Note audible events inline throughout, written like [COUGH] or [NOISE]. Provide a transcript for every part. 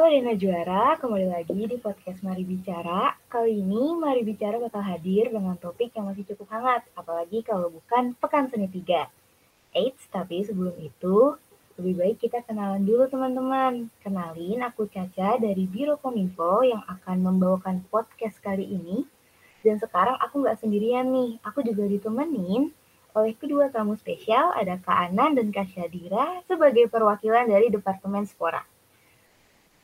Rina Juara, kembali lagi di podcast Mari Bicara. Kali ini Mari Bicara bakal hadir dengan topik yang masih cukup hangat, apalagi kalau bukan Pekan Seni 3. Eits, tapi sebelum itu, lebih baik kita kenalan dulu teman-teman. Kenalin, aku Caca dari Biro Kominfo yang akan membawakan podcast kali ini. Dan sekarang aku nggak sendirian nih, aku juga ditemenin oleh kedua tamu spesial, ada Kak Anan dan Kak Syadira sebagai perwakilan dari Departemen Spora.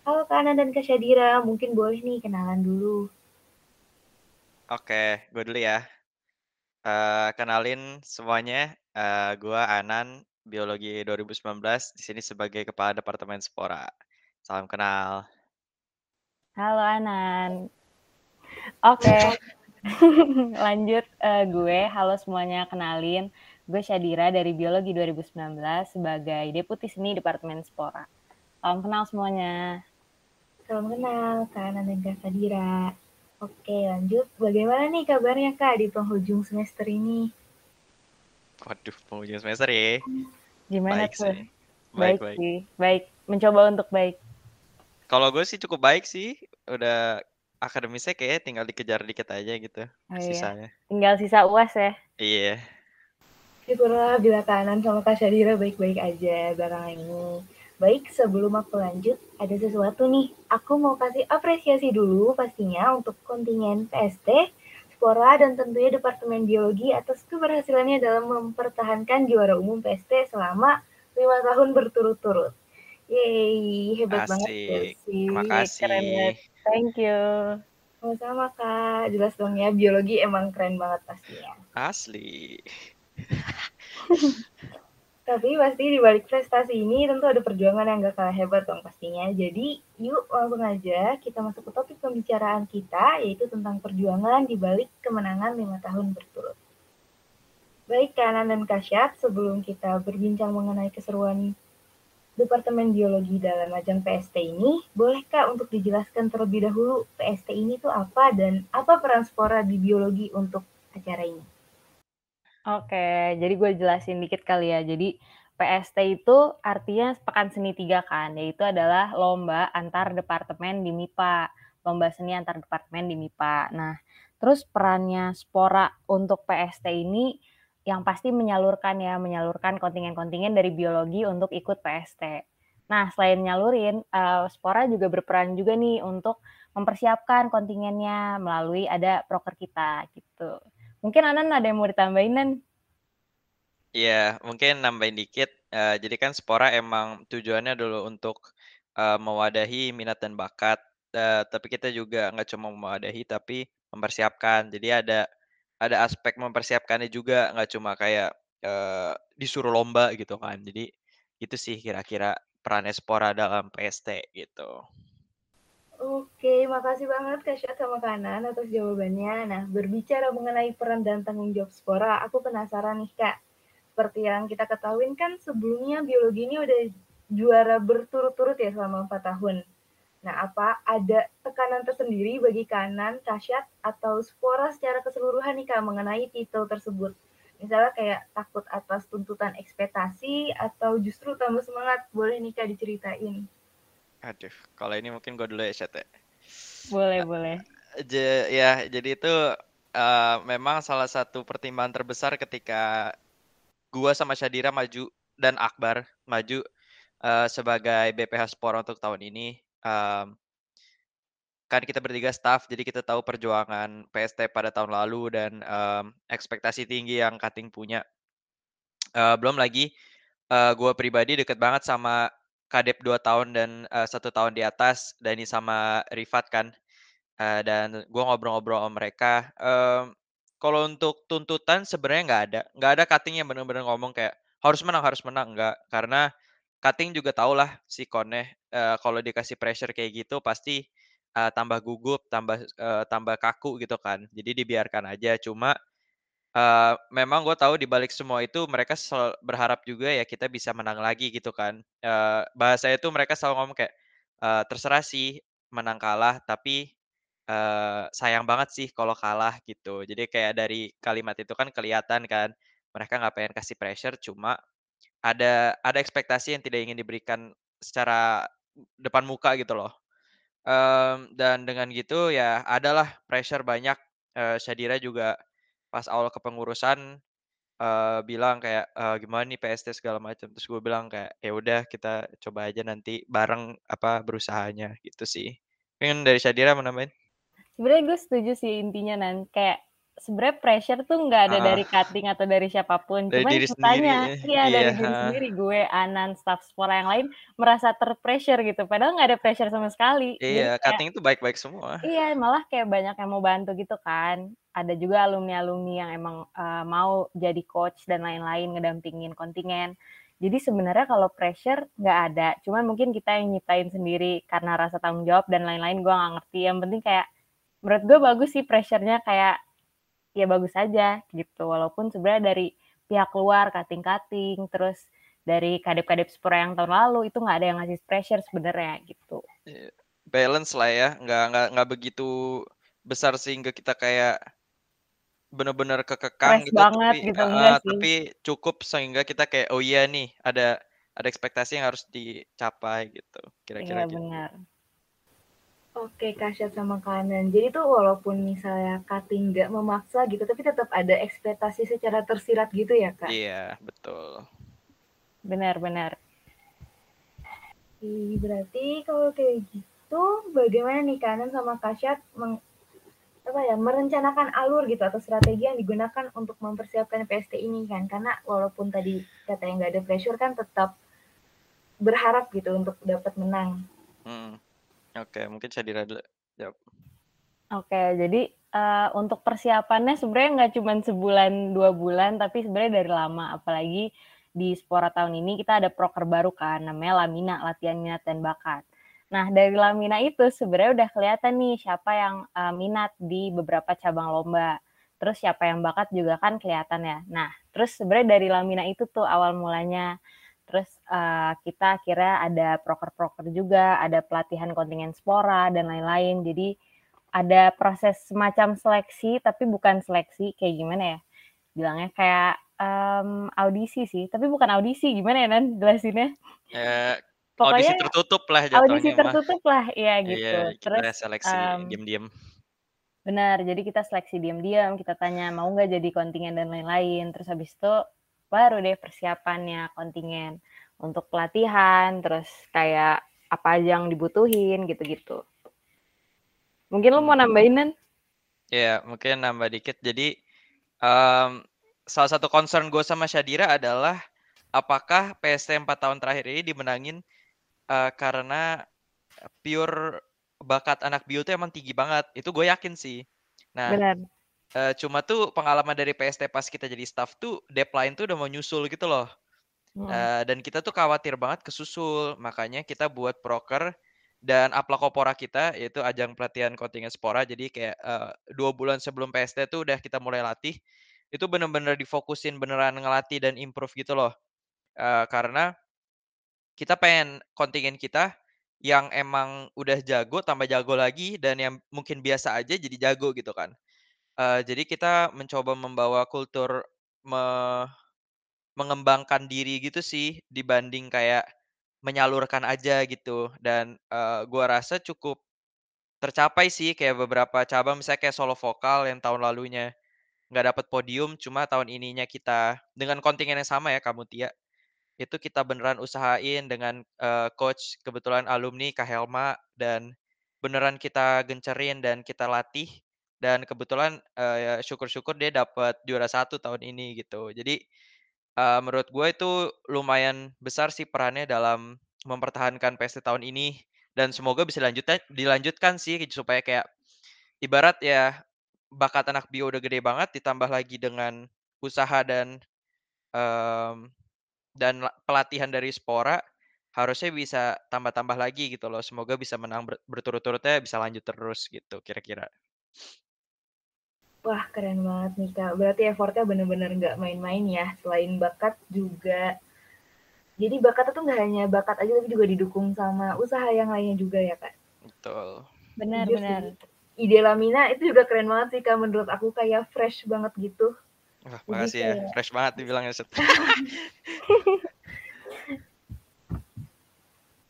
Halo Kak Ana dan Kak Syadira, mungkin boleh nih kenalan dulu. Oke, gue dulu ya. Uh, kenalin semuanya, uh, eh, gue Anan, Biologi 2019, di sini sebagai Kepala Departemen Spora. Salam kenal. Halo Anan. Oke, okay. [LAUGHS] lanjut uh, gue. Halo semuanya, kenalin. Gue Syadira dari Biologi 2019 sebagai Deputi Seni Departemen Spora. Salam kenal semuanya. Salam kenal, Kak Ana dan Kak Sadira. Oke, lanjut. Bagaimana nih kabarnya, Kak, di penghujung semester ini? Waduh, penghujung semester ya. Gimana baik tuh? Sih. Baik, baik, baik. Sih. Baik, mencoba untuk baik. Kalau gue sih cukup baik sih. Udah akademisnya kayak tinggal dikejar dikit aja gitu. Oh, iya. sisanya. Tinggal sisa UAS ya? Iya. Syukurlah bila kanan sama Kak Syadira baik-baik aja belakangan ini. Baik, sebelum aku lanjut, ada sesuatu nih. Aku mau kasih apresiasi dulu pastinya untuk kontingen PST, Spora, dan tentunya Departemen Biologi atas keberhasilannya dalam mempertahankan juara umum PST selama lima tahun berturut-turut. Yeay, hebat Asik. banget sih. Terima kasih. Keren banget. Thank you. Sama-sama Kak, jelas dong ya, biologi emang keren banget pastinya. Asli. [LAUGHS] Tapi pasti di balik prestasi ini tentu ada perjuangan yang gak kalah hebat dong pastinya. Jadi yuk langsung aja kita masuk ke topik pembicaraan kita yaitu tentang perjuangan di balik kemenangan lima tahun berturut. Baik Kanan dan Kasyat, sebelum kita berbincang mengenai keseruan Departemen Biologi dalam ajang PST ini, bolehkah untuk dijelaskan terlebih dahulu PST ini tuh apa dan apa peran Spora di biologi untuk acara ini? Oke, jadi gue jelasin dikit kali ya. Jadi PST itu artinya Pekan Seni Tiga kan, yaitu adalah lomba antar departemen di MIPA, lomba seni antar departemen di MIPA. Nah, terus perannya Spora untuk PST ini yang pasti menyalurkan ya, menyalurkan kontingen-kontingen dari biologi untuk ikut PST. Nah, selain nyalurin, uh, Spora juga berperan juga nih untuk mempersiapkan kontingennya melalui ada proker kita gitu. Mungkin Anan ada yang mau ditambahin, Nan? Iya, mungkin nambahin dikit. Uh, jadi kan Spora emang tujuannya dulu untuk uh, mewadahi minat dan bakat. Uh, tapi kita juga nggak cuma mewadahi, tapi mempersiapkan. Jadi ada ada aspek mempersiapkannya juga, nggak cuma kayak uh, disuruh lomba gitu kan. Jadi itu sih kira-kira peran Spora dalam PST gitu. Oke, makasih banget Kak Syat sama Kanan atas jawabannya. Nah, berbicara mengenai peran dan tanggung jawab Spora, aku penasaran nih Kak. Seperti yang kita ketahui kan sebelumnya biologi ini udah juara berturut-turut ya selama 4 tahun. Nah, apa ada tekanan tersendiri bagi Kanan, Kasyat, atau Spora secara keseluruhan nih Kak mengenai titel tersebut? Misalnya kayak takut atas tuntutan ekspektasi atau justru tambah semangat, boleh nih Kak diceritain. Aduh, kalau ini mungkin gue dulu ya, Chat ya. Boleh, uh, boleh. Je, ya, jadi itu uh, memang salah satu pertimbangan terbesar ketika gue sama Syadira maju dan Akbar maju uh, sebagai BPH Sport untuk tahun ini. Um, kan kita bertiga staff, jadi kita tahu perjuangan PST pada tahun lalu dan um, ekspektasi tinggi yang Kating punya. Uh, belum lagi, uh, gue pribadi deket banget sama kadep dua tahun dan uh, satu tahun di atas Dani sama Rifat kan. Uh, dan gue ngobrol-ngobrol sama mereka um, kalau untuk tuntutan sebenarnya nggak ada. Nggak ada cutting yang benar-benar ngomong kayak harus menang harus menang. Nggak. Karena cutting juga tau lah si Kone uh, kalau dikasih pressure kayak gitu pasti uh, tambah gugup tambah uh, tambah kaku gitu kan. Jadi dibiarkan aja. Cuma Uh, memang gue tahu di balik semua itu mereka berharap juga ya kita bisa menang lagi gitu kan. Uh, bahasa itu mereka selalu ngomong kayak uh, terserah sih menang kalah tapi uh, sayang banget sih kalau kalah gitu. Jadi kayak dari kalimat itu kan kelihatan kan mereka nggak pengen kasih pressure cuma ada ada ekspektasi yang tidak ingin diberikan secara depan muka gitu loh. Um, dan dengan gitu ya adalah pressure banyak. Uh, Shadira juga pas awal kepengurusan uh, bilang kayak uh, gimana nih PST segala macam. Terus gue bilang kayak ya udah kita coba aja nanti bareng apa berusahanya gitu sih. Pengen dari Shadira mau nambahin? Sebenarnya gue setuju sih intinya nan kayak sebenarnya pressure tuh nggak ada uh, dari cutting atau dari siapa pun. Dari Cuman diri kitanya, sendiri. iya Iya, dari diri sendiri gue, Anan, staff spora yang lain merasa terpressure gitu. Padahal nggak ada pressure sama sekali. Jadi Iya, kayak cutting itu baik-baik semua. Iya, malah kayak banyak yang mau bantu gitu kan. Ada juga alumni-alumni yang emang uh, mau jadi coach dan lain-lain ngedampingin kontingen. Jadi sebenarnya kalau pressure nggak ada, cuman mungkin kita yang nyiptain sendiri karena rasa tanggung jawab dan lain-lain gue nggak ngerti. Yang penting kayak menurut gue bagus sih pressure-nya kayak ya bagus aja gitu. Walaupun sebenarnya dari pihak luar cutting-cutting terus dari kadep-kadep Spora yang tahun lalu itu nggak ada yang ngasih pressure sebenarnya gitu. Iya, Balance lah ya, nggak nggak nggak begitu besar sehingga kita kayak bener-bener kekekang Stress gitu, banget tapi gitu uh, tapi cukup sehingga kita kayak oh iya nih ada ada ekspektasi yang harus dicapai gitu, kira-kira Iya gitu. benar. Oke, Kasyat sama Kanan. Jadi tuh walaupun misalnya cutting nggak memaksa gitu, tapi tetap ada ekspektasi secara tersirat gitu ya, Kak? Iya, betul. Benar-benar. Berarti kalau kayak gitu, bagaimana nih Kanan sama Kasyat meng, apa ya, merencanakan alur gitu atau strategi yang digunakan untuk mempersiapkan PST ini kan? Karena walaupun tadi katanya nggak ada pressure kan tetap berharap gitu untuk dapat menang. Hmm. Oke, mungkin Shadira dulu. Jawab. Oke, jadi uh, untuk persiapannya sebenarnya nggak cuma sebulan dua bulan, tapi sebenarnya dari lama. Apalagi di Spora tahun ini kita ada proker baru kan, namanya Lamina, latihan minat dan bakat. Nah dari Lamina itu sebenarnya udah kelihatan nih siapa yang uh, minat di beberapa cabang lomba. Terus siapa yang bakat juga kan kelihatan ya. Nah terus sebenarnya dari Lamina itu tuh awal mulanya. Terus uh, kita kira ada proker-proker juga, ada pelatihan kontingen spora dan lain-lain. Jadi ada proses semacam seleksi, tapi bukan seleksi kayak gimana ya? Bilangnya kayak um, audisi sih, tapi bukan audisi. Gimana ya Nan jelasinnya? Ya, [LAUGHS] Pokoknya audisi tertutup lah audisi jatuhnya mah. tertutup lah, ya gitu. Iya, kita Terus seleksi um, diam-diam. benar, jadi kita seleksi diam-diam, kita tanya mau nggak jadi kontingen dan lain-lain. Terus habis itu baru deh persiapannya kontingen untuk pelatihan, terus kayak apa aja yang dibutuhin gitu-gitu. Mungkin lu mau Hmm. nambahin Nan? Ya, mungkin nambah dikit. Jadi um, salah satu concern gue sama Shadira adalah apakah PST 4 tahun terakhir ini dimenangin uh, karena pure bakat anak bio itu emang tinggi banget. Itu gue yakin sih. Nah, Benar. Uh, cuma tuh pengalaman dari PST pas kita jadi staff tuh deadline tuh udah mau nyusul gitu loh. Hmm. Uh, dan kita tuh khawatir banget kesusul. Makanya kita buat proker dan Aplakopora kita yaitu ajang pelatihan kontingen Spora. Jadi kayak uh, dua bulan sebelum PST tuh udah kita mulai latih. Itu bener-bener difokusin beneran ngelatih dan improve gitu loh. Uh, karena kita pengen kontingen kita yang emang udah jago tambah jago lagi dan yang mungkin biasa aja jadi jago gitu kan. Uh, jadi kita mencoba membawa kultur me mengembangkan diri gitu sih dibanding kayak menyalurkan aja gitu. Dan uh, gua rasa cukup tercapai sih kayak beberapa cabang misalnya kayak solo vokal yang tahun lalunya nggak dapat podium cuma tahun ininya kita dengan kontingen yang sama ya kamu Tia itu kita beneran usahain dengan uh, coach kebetulan alumni Kak Helma dan beneran kita gencerin dan kita latih dan kebetulan uh, syukur-syukur dia dapat juara satu tahun ini gitu jadi uh, menurut gue itu lumayan besar sih perannya dalam mempertahankan PST tahun ini dan semoga bisa dilanjutkan dilanjutkan sih supaya kayak ibarat ya bakat anak bio udah gede banget ditambah lagi dengan usaha dan um, dan pelatihan dari Spora harusnya bisa tambah-tambah lagi gitu loh. Semoga bisa menang ber berturut-turutnya bisa lanjut terus gitu kira-kira. Wah, keren banget nih, Kak. Berarti effortnya bener-bener nggak main-main ya. Selain bakat juga. Jadi bakat itu nggak hanya bakat aja, tapi juga didukung sama usaha yang lainnya juga ya, Kak? Betul. Benar, Setuju benar. sih. Ide Lamina itu juga keren banget sih, Kak. Menurut aku kayak fresh banget gitu. Wah, makasih ya. kayak Fresh banget dibilangnya Set. Oke, [LAUGHS]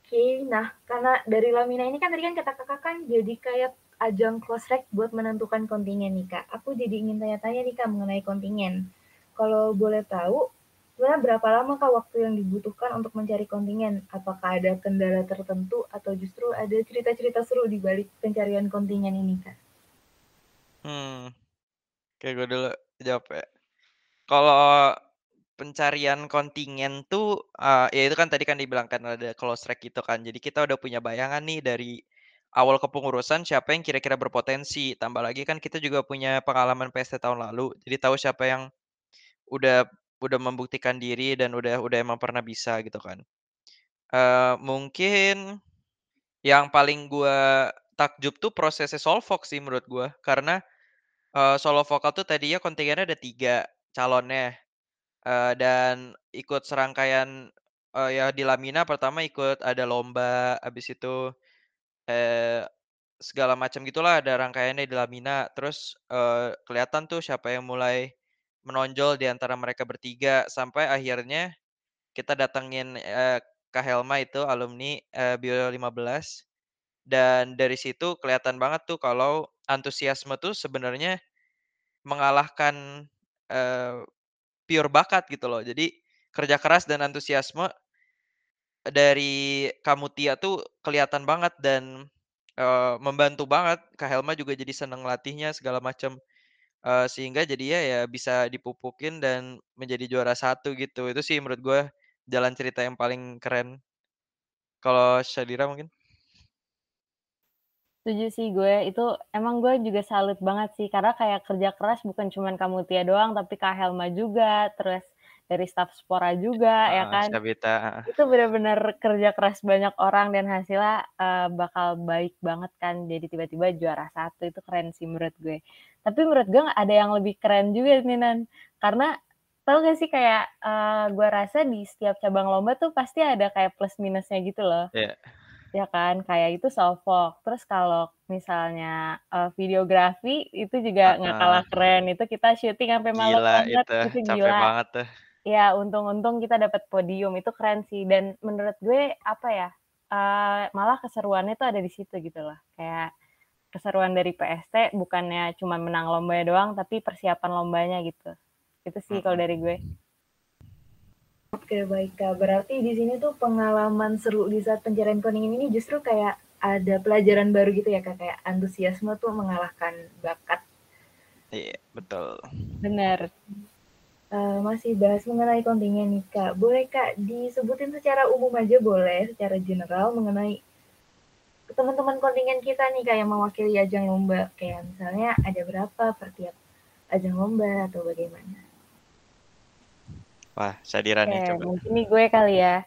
Oke, nah karena dari Lamina ini kan tadi kan kata kakak kan jadi kayak ajang close track buat menentukan kontingen nih kak. Aku jadi ingin tanya-tanya nih kak mengenai kontingen. Kalau boleh tahu, sebenarnya berapa lama kak waktu yang dibutuhkan untuk mencari kontingen? Apakah ada kendala tertentu atau justru ada cerita-cerita seru di balik pencarian kontingen ini kak? Hmm, kayak gue dulu jawab ya. Kalau pencarian kontingen tuh, uh, ya itu kan tadi kan dibilang kan ada close track gitu kan. Jadi kita udah punya bayangan nih dari awal kepengurusan siapa yang kira-kira berpotensi. Tambah lagi kan kita juga punya pengalaman PST tahun lalu. Jadi tahu siapa yang udah udah membuktikan diri dan udah udah emang pernah bisa gitu kan. Uh, mungkin yang paling gua takjub tuh prosesnya Solvox sih menurut gua karena uh, solo vokal tuh tadinya kontingennya ada tiga calonnya uh, dan ikut serangkaian uh, ya di Lamina pertama ikut ada lomba, habis itu segala macam gitulah ada rangkaiannya di Lamina. Terus kelihatan tuh siapa yang mulai menonjol di antara mereka bertiga sampai akhirnya kita datengin uh, Kak Helma itu alumni uh, Bio 15 dan dari situ kelihatan banget tuh kalau antusiasme tuh sebenarnya mengalahkan pure bakat gitu loh. Jadi kerja keras dan antusiasme dari Kamutia tuh kelihatan banget dan uh, membantu banget. Kak Helma juga jadi seneng latihnya segala macam. Uh, sehingga jadi ya ya bisa dipupukin dan menjadi juara satu gitu. Itu sih menurut gue jalan cerita yang paling keren. Kalau Shadira mungkin? Setuju sih gue, itu emang gue juga salut banget sih, karena kayak kerja keras bukan cuman kamu Tia doang, tapi Kak Helma juga, terus dari staff Spora juga, uh, ya kan? Sabita. Itu benar-benar kerja keras banyak orang dan hasilnya uh, bakal baik banget kan, jadi tiba-tiba juara satu, itu keren sih menurut gue. Tapi menurut gue ada yang lebih keren juga nih, Nan. Karena tau gak sih kayak uh, gue rasa di setiap cabang lomba tuh pasti ada kayak plus minusnya gitu loh. Yeah ya kan kayak itu sofok terus kalau misalnya uh, videografi itu juga nggak uh, kalah keren itu kita syuting sampai malam banget itu, itu gila banget tuh ya untung-untung kita dapat podium. Itu keren sih. Dan menurut gue apa ya uh, malah keseruannya tuh ada di situ gitu loh. Kayak keseruan dari PST bukannya cuma menang lomba doang tapi persiapan lombanya gitu. Itu sih kalau dari gue. Oke baik Kak, berarti di sini tuh pengalaman seru di saat pencarian koning ini justru kayak ada pelajaran baru gitu ya Kak, kayak antusiasme tuh mengalahkan bakat. Iya, betul. Benar. Uh, masih bahas mengenai kontingen nih Kak. Boleh Kak disebutin secara umum aja boleh, secara general mengenai teman-teman kontingen kita nih Kak yang mewakili ajang lomba. Kayak misalnya ada berapa per tiap ajang lomba atau bagaimana? Wah, Sadira nih coba. Mungkin nih gue kali ya.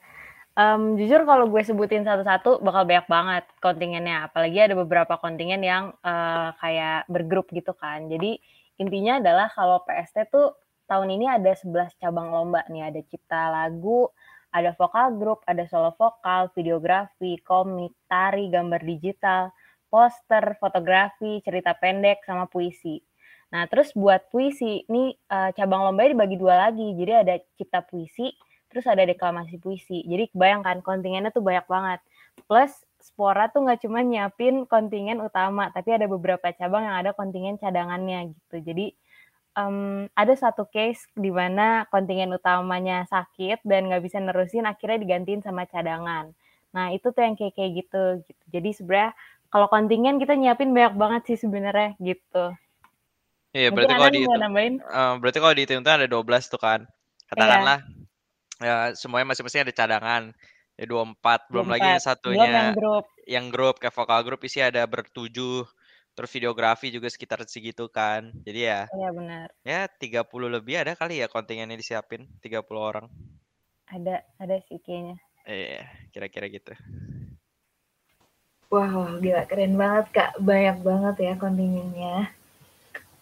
Um, jujur kalau gue sebutin satu-satu bakal banyak banget kontingennya. Apalagi ada beberapa kontingen yang uh, kayak bergrup gitu kan. Jadi intinya adalah kalau PST tuh tahun ini ada 11 cabang lomba nih. Ada cipta lagu, ada vokal grup, ada solo vokal, videografi, komik, tari, gambar digital, poster, fotografi, cerita pendek, sama puisi. Nah, terus buat puisi, ini uh, cabang lombanya dibagi dua lagi. Jadi ada cipta puisi, terus ada deklamasi puisi. Jadi bayangkan kontingennya tuh banyak banget. Plus Spora tuh nggak cuma nyiapin kontingen utama, tapi ada beberapa cabang yang ada kontingen cadangannya gitu. Jadi um, ada satu case di mana kontingen utamanya sakit dan nggak bisa nerusin, akhirnya digantiin sama cadangan. Nah itu tuh yang kayak kayak gitu. gitu. Jadi sebenarnya kalau kontingen kita nyiapin banyak banget sih sebenarnya gitu. Iya, berarti kalau dihitung, uh, berarti kalau dihitung ada 12 tuh kan. Katakanlah iya. ya semuanya masing-masing ada cadangan. Ya 24, belum 24. lagi yang satunya belum yang grup. Yang grup kayak vokal grup isi ada bertujuh. Terus videografi juga sekitar segitu kan. Jadi ya. Iya benar. Ya 30 lebih ada kali ya kontingennya disiapin, 30 orang. Ada, ada sih kayaknya. Iya, kira-kira gitu. Wow, gila keren banget Kak. Banyak banget ya kontingennya.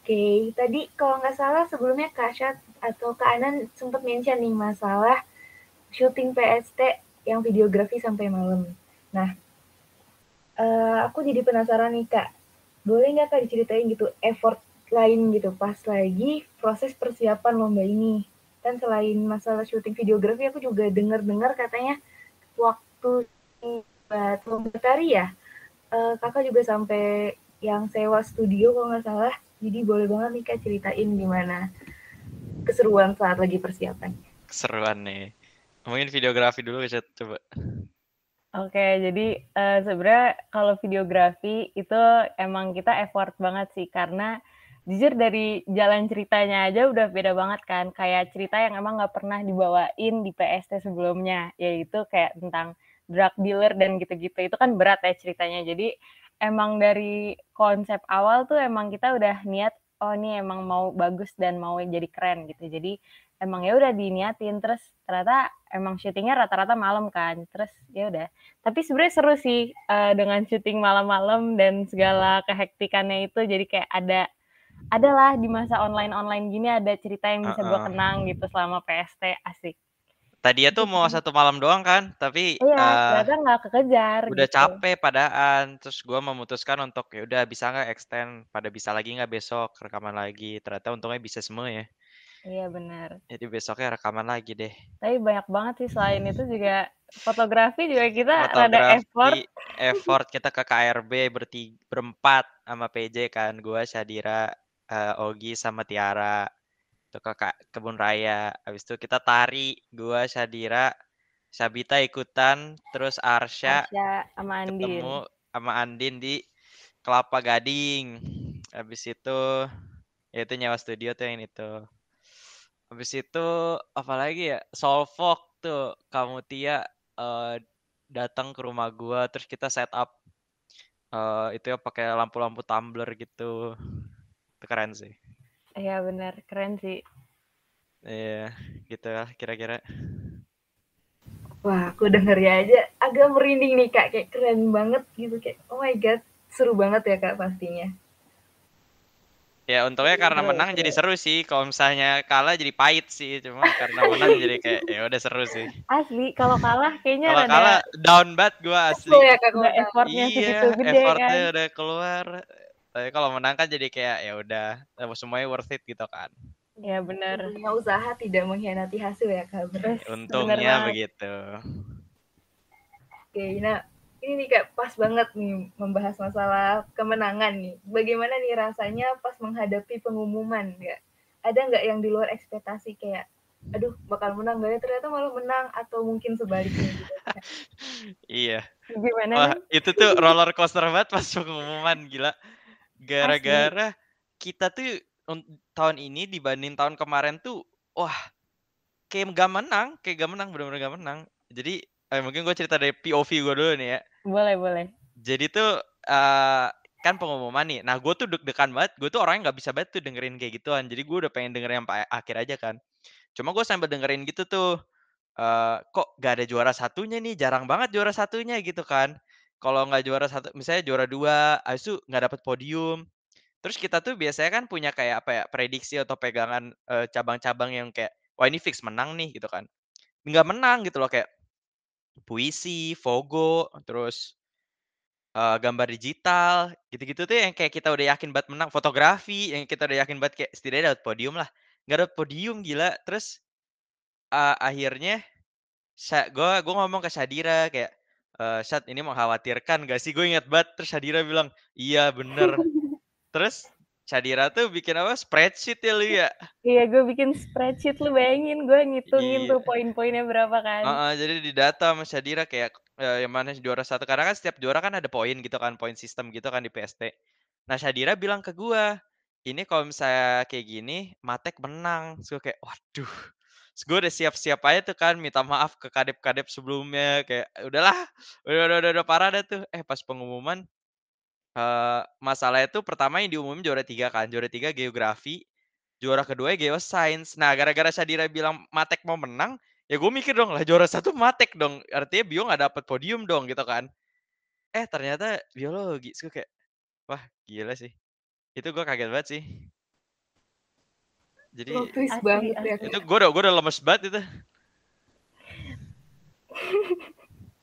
Oke, tadi kalau nggak salah sebelumnya Kak Syat atau Kak Anan sempat mention nih masalah syuting PST yang videografi sampai malam. Nah, uh, aku jadi penasaran nih Kak, boleh nggak Kak diceritain gitu effort lain gitu pas lagi proses persiapan lomba ini? Dan selain masalah syuting videografi, aku juga dengar-dengar katanya waktu buat lomba tari ya, uh, kakak juga sampai yang sewa studio kalau nggak salah. Jadi boleh banget nih kak ceritain gimana keseruan saat lagi persiapan. Keseruan nih. Mungkin videografi dulu bisa coba. Oke, jadi uh, sebenarnya kalau videografi itu emang kita effort banget sih karena jujur dari jalan ceritanya aja udah beda banget kan. Kayak cerita yang emang nggak pernah dibawain di PST sebelumnya, yaitu kayak tentang drug dealer dan gitu-gitu. Itu kan berat ya ceritanya. Jadi emang dari konsep awal tuh emang kita udah niat oh ini emang mau bagus dan mau jadi keren gitu. Jadi emang ya udah diniatin terus ternyata emang syutingnya rata-rata malam kan terus ya udah tapi sebenarnya seru sih uh, dengan syuting malam-malam dan segala kehektikannya itu jadi kayak ada adalah di masa online online gini ada cerita yang bisa uh -uh. gue kenang gitu selama PST asik tadi ya tuh mau satu malam doang kan tapi iya uh, nggak kekejar udah gitu. capek padaan terus gue memutuskan untuk ya udah bisa nggak extend pada bisa lagi nggak besok rekaman lagi ternyata untungnya bisa semua ya Iya benar. Jadi besoknya rekaman lagi deh. Tapi banyak banget sih selain itu juga fotografi juga kita fotografi, ada effort. Effort kita ke KRB bertiga, berempat sama PJ kan, gua Syadira, uh, Ogi sama Tiara. Itu ke kebun raya. Habis itu kita tari, gua Syadira, Sabita ikutan, terus Arsya, Arsya sama Andin. ketemu sama Andin di Kelapa Gading. Habis itu ya itu nyawa studio tuh yang itu. Habis itu apalagi ya? Solvok tuh kamu Tia uh, datang ke rumah gua terus kita set up uh, itu ya pakai lampu-lampu tumbler gitu. Itu keren sih. Iya benar, keren sih. Iya, gitu lah kira-kira. Wah, aku denger ya aja agak merinding nih kak, kayak keren banget gitu kayak, oh my god, seru banget ya kak pastinya. Ya untungnya karena menang jadi seru sih. Kalau misalnya kalah jadi pahit sih. Cuma karena menang jadi kayak ya udah seru sih. Asli kalau kalah kayaknya Kalau kalah down banget gue asli. ya kak udah effortnya iya, segitu gede effortnya kan. udah keluar. Tapi kalau menang kan jadi kayak ya udah semuanya worth it gitu kan. Ya benar. Punya usaha tidak mengkhianati hasil ya kak. Untungnya begitu. Oke, nah ini nih kak pas banget nih membahas masalah kemenangan nih. Bagaimana nih rasanya pas menghadapi pengumuman ya? Ada nggak yang di luar ekspektasi kayak, aduh bakal menang gak ya ternyata malah menang atau mungkin sebaliknya gitu? [LAUGHS] iya. Gimana? Wah, itu tuh roller coaster banget pas pengumuman gila. Gara-gara kita tuh tahun ini dibanding tahun kemarin tuh, wah kayak gak menang, kayak gak menang, bener-bener gak menang. Jadi eh, mungkin gue cerita dari POV gue dulu nih ya. Boleh, boleh. Jadi tuh uh, kan pengumuman nih. Nah, gue tuh deg-degan banget. Gue tuh orangnya nggak bisa banget tuh dengerin kayak gituan. Jadi gue udah pengen dengerin sampai akhir aja kan. Cuma gue sambil dengerin gitu tuh. Uh, kok gak ada juara satunya nih? Jarang banget juara satunya gitu kan. Kalau nggak juara satu, misalnya juara dua, habis itu nggak dapet podium. Terus kita tuh biasanya kan punya kayak apa ya prediksi atau pegangan cabang-cabang uh, yang kayak wah ini fix menang nih gitu kan. Nggak menang gitu loh kayak puisi, fogo, terus uh, gambar digital, gitu-gitu tuh yang kayak kita udah yakin banget menang. Fotografi yang kita udah yakin banget kayak setidaknya dapat podium lah. Nggak dapat podium gila. Terus uh, akhirnya gue gue ngomong ke Shadira kayak uh, Shad ini mengkhawatirkan gak sih? Gue inget banget. Terus Shadira bilang iya bener. [LAUGHS] Terus Shadira tuh bikin apa? Spreadsheet ya lu ya? Iya, gue bikin spreadsheet lu bayangin, gue ngitungin iya. tuh poin-poinnya berapa kan. Uh, uh, jadi di data sama Shadira kayak uh, yang mana juara satu. Karena kan setiap juara kan ada poin gitu kan, poin sistem gitu kan di PST. Nah Shadira bilang ke gue, ini kalau misalnya kayak gini, Matek menang. Terus gue kayak, waduh. Terus gue udah siap-siap aja tuh kan, minta maaf ke kadep-kadep sebelumnya. Kayak, udahlah, udah, udah, udah, udah parah dah tuh. Eh pas pengumuman, uh, masalah itu pertama yang diumumin juara tiga kan, juara tiga geografi, juara kedua geoscience. Nah, gara-gara Sadira bilang Matek mau menang, ya gue mikir dong lah juara satu Matek dong, artinya Bio nggak dapet podium dong gitu kan. Eh ternyata biologi, gue kayak, wah gila sih. Itu gue kaget banget sih. Jadi asli, banget ya. Itu gue udah gue udah lemes banget itu. [LAUGHS]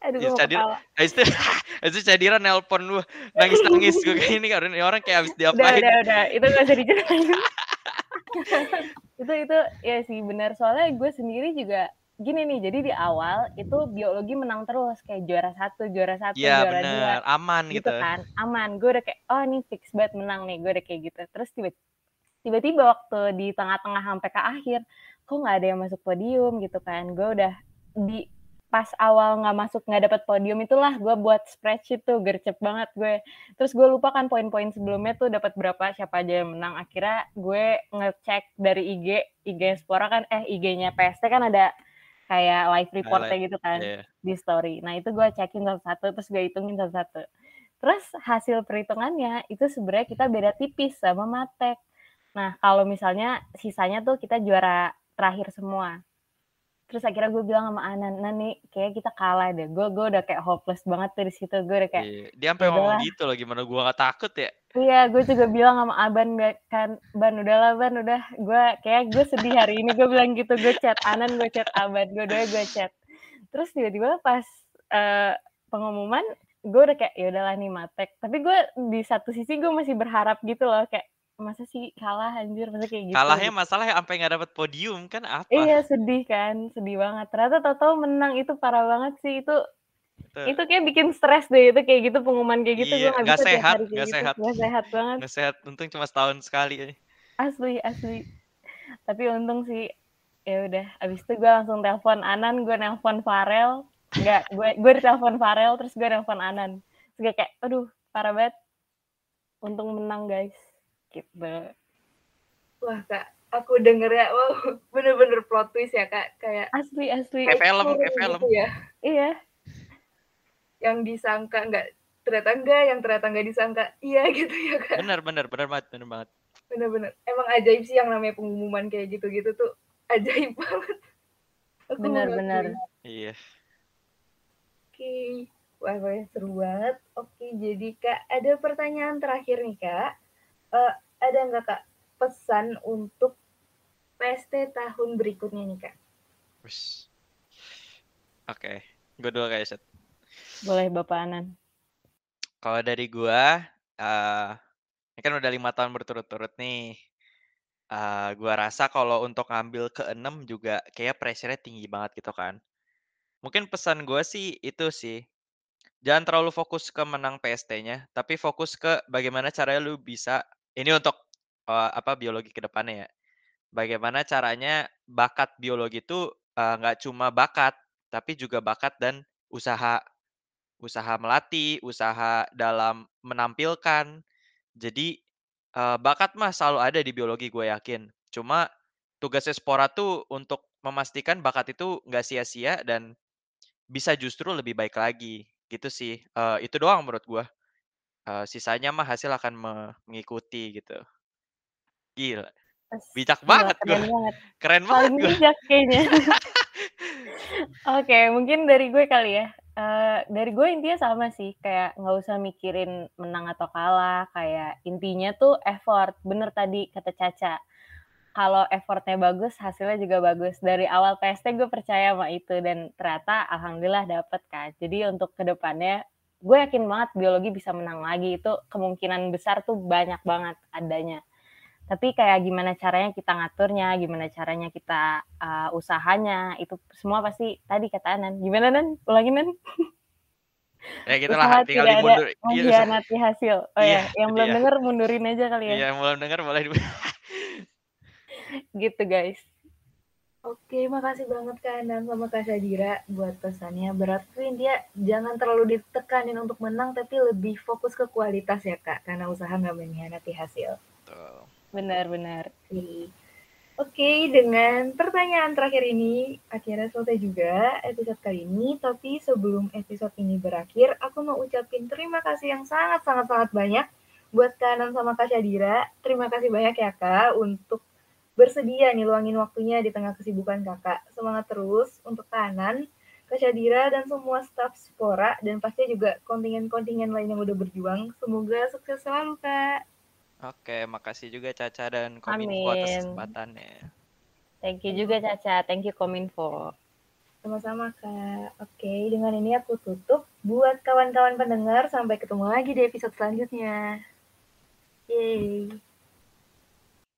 Aduh, gue Cadira, [LAUGHS] itu, itu Cadira nelpon lu nangis-nangis gue kayak ini kan orang kayak habis diapain. Udah, udah, udah. Itu gak usah dijelasin. [LAUGHS] itu itu ya sih benar soalnya gue sendiri juga gini nih, jadi di awal itu biologi menang terus kayak juara satu, juara satu, Iya juara dua, bener, aman gitu gitu. kan, aman. Gue udah kayak, oh ini fix banget menang nih, gue udah kayak gitu. Terus tiba tiba-tiba waktu di tengah-tengah sampai ke akhir, kok nggak ada yang masuk podium gitu kan. Gue udah di pas awal nggak masuk nggak dapat podium itulah gue buat spreadsheet tuh gercep banget gue. Terus gue lupa kan poin-poin sebelumnya tuh dapat berapa siapa aja yang menang. Akhirnya gue ngecek dari IG IG Spora kan eh IG-nya PST kan ada kayak live reportnya gitu kan Iya. di story. Nah itu gue cekin satu-satu terus gue hitungin satu-satu. Terus hasil perhitungannya itu sebenarnya kita beda tipis sama Matek. Nah kalau misalnya sisanya tuh kita juara terakhir semua terus akhirnya gue bilang sama Anan, nah nih kayak kita kalah deh. Gue gue udah kayak hopeless banget tuh di situ. Gue udah kayak, Iya. Dia sampai "Ya ngomong udahlah." gitu loh, gimana gua nggak takut ya? iya gue juga bilang sama Aban gak kan, Ban udahlah Ban udah. Gue kayak gue sedih hari ini. Gue bilang gitu, gue chat Anan, gue chat Aban, gue doa gue chat. Terus tiba-tiba pas eh, pengumuman, gue udah kayak ya udahlah nih matek. Tapi gue di satu sisi gue masih berharap gitu loh kayak masa sih kalah anjir? Masa kayak gitu. Kalahnya masalah ya sampai nggak dapet podium kan apa? Iya sedih kan, sedih banget. Ternyata tau-tau menang. Itu parah banget sih. Itu Itu itu kayak bikin stres deh. Itu kayak gitu pengumuman kayak gitu. Iya, gue nggak sehat, nggak gitu. sehat. nggak sehat banget. Nggak sehat. Untung cuma setahun sekali. asli asli. Tapi untung sih ya udah. Abis itu gue langsung telepon Anan. Gue nelpon Farel. Nggak gue gue telepon Farel terus gue nelpon Anan. Terus gue kayak aduh parah banget. Untung menang guys gitu Wah kak, aku denger ya, wow bener-bener plot twist ya kak, kayak asli asli Kayak film, kayak film. gitu ya. iya Yang disangka nggak ternyata enggak, yang ternyata nggak disangka iya [LAUGHS] gitu ya kak. Bener bener bener banget, bener banget. Bener-bener. Emang ajaib sih yang namanya pengumuman kayak gitu-gitu tuh ajaib [LAUGHS] banget. Aku Bener-bener. mengakui. Iya. Oke, wah pokoknya seru banget. Oke, jadi kak ada pertanyaan terakhir nih kak. Eh, ada nggak kak pesan untuk PST tahun berikutnya nih kak? Oke, gue dulu guys. boleh Bapak Anan Kalau dari gua, eh ini kan udah lima tahun berturut-turut nih. Eh gua rasa kalau untuk ngambil keenam juga kayak pressure-nya tinggi banget gitu kan. Mungkin pesan gua sih itu sih. Jangan terlalu fokus ke menang PST-nya, tapi fokus ke bagaimana caranya lu bisa ini untuk eh, apa biologi ke depannya ya. Bagaimana caranya bakat biologi itu nggak cuma bakat, tapi juga bakat dan usaha usaha melatih, usaha dalam menampilkan. Jadi eh, bakat mah selalu ada di biologi gue yakin. Cuma tugasnya Spora tuh untuk memastikan bakat itu nggak sia-sia dan bisa justru lebih baik lagi. Gitu sih. Eh, itu doang menurut gue. Eh, sisanya mah hasil akan me- mengikuti gitu. Gila, bijak gila, banget gue. keren banget [LAUGHS] Keren banget paling gue. bijak kayaknya. [LAUGHS] [LAUGHS] Oke, mungkin dari gue kali ya. Eh, dari gue intinya sama sih, kayak nggak usah mikirin menang atau kalah. Kayak intinya tuh effort. Bener tadi kata Caca. Kalau effortnya bagus, hasilnya juga bagus. Dari awal PST gue percaya sama itu dan ternyata alhamdulillah dapet kan. Jadi untuk ke depannya, gue yakin banget biologi bisa menang lagi. Itu kemungkinan besar tuh banyak banget adanya tapi kayak gimana caranya kita ngaturnya, gimana caranya kita uh, usahanya, itu semua pasti tadi kata Anan. Gimana Nan? Ulangin Nan? [LAUGHS] Ya gitu lah, tinggal dimundur. Iya, mengkhianati hasil. Oh Iya, ya, yang belum iya. denger mundurin aja kali ya. Iya, belum dengar boleh Gitu guys. Oke, makasih banget Kak Andan sama Kak Syadira buat pesannya. Berarti dia jangan terlalu ditekanin untuk menang, tapi lebih fokus ke kualitas ya Kak, karena usaha nggak mengkhianati hasil. Benar-benar. Oke. Oke, dengan pertanyaan terakhir ini, akhirnya selesai juga episode kali ini. Tapi sebelum episode ini berakhir, aku mau ucapin terima kasih yang sangat-sangat-sangat banyak buat Kak Anan sama Kak Syadira. Terima kasih banyak ya Kak untuk bersedia nih luangin waktunya di tengah kesibukan kakak. Semangat terus untuk Kak Anan, Kak Syadira, dan semua staf Spora, dan pasti juga kontingen-kontingen lain yang udah berjuang. Semoga sukses selalu, Kak. Oke, makasih juga Caca dan Kominfo atas Amin. kesempatannya. Thank you juga Caca. Thank you Kominfo. Sama-sama, Kak. Oke, dengan ini aku tutup. Buat kawan-kawan pendengar, sampai ketemu lagi di episode selanjutnya. Yeay.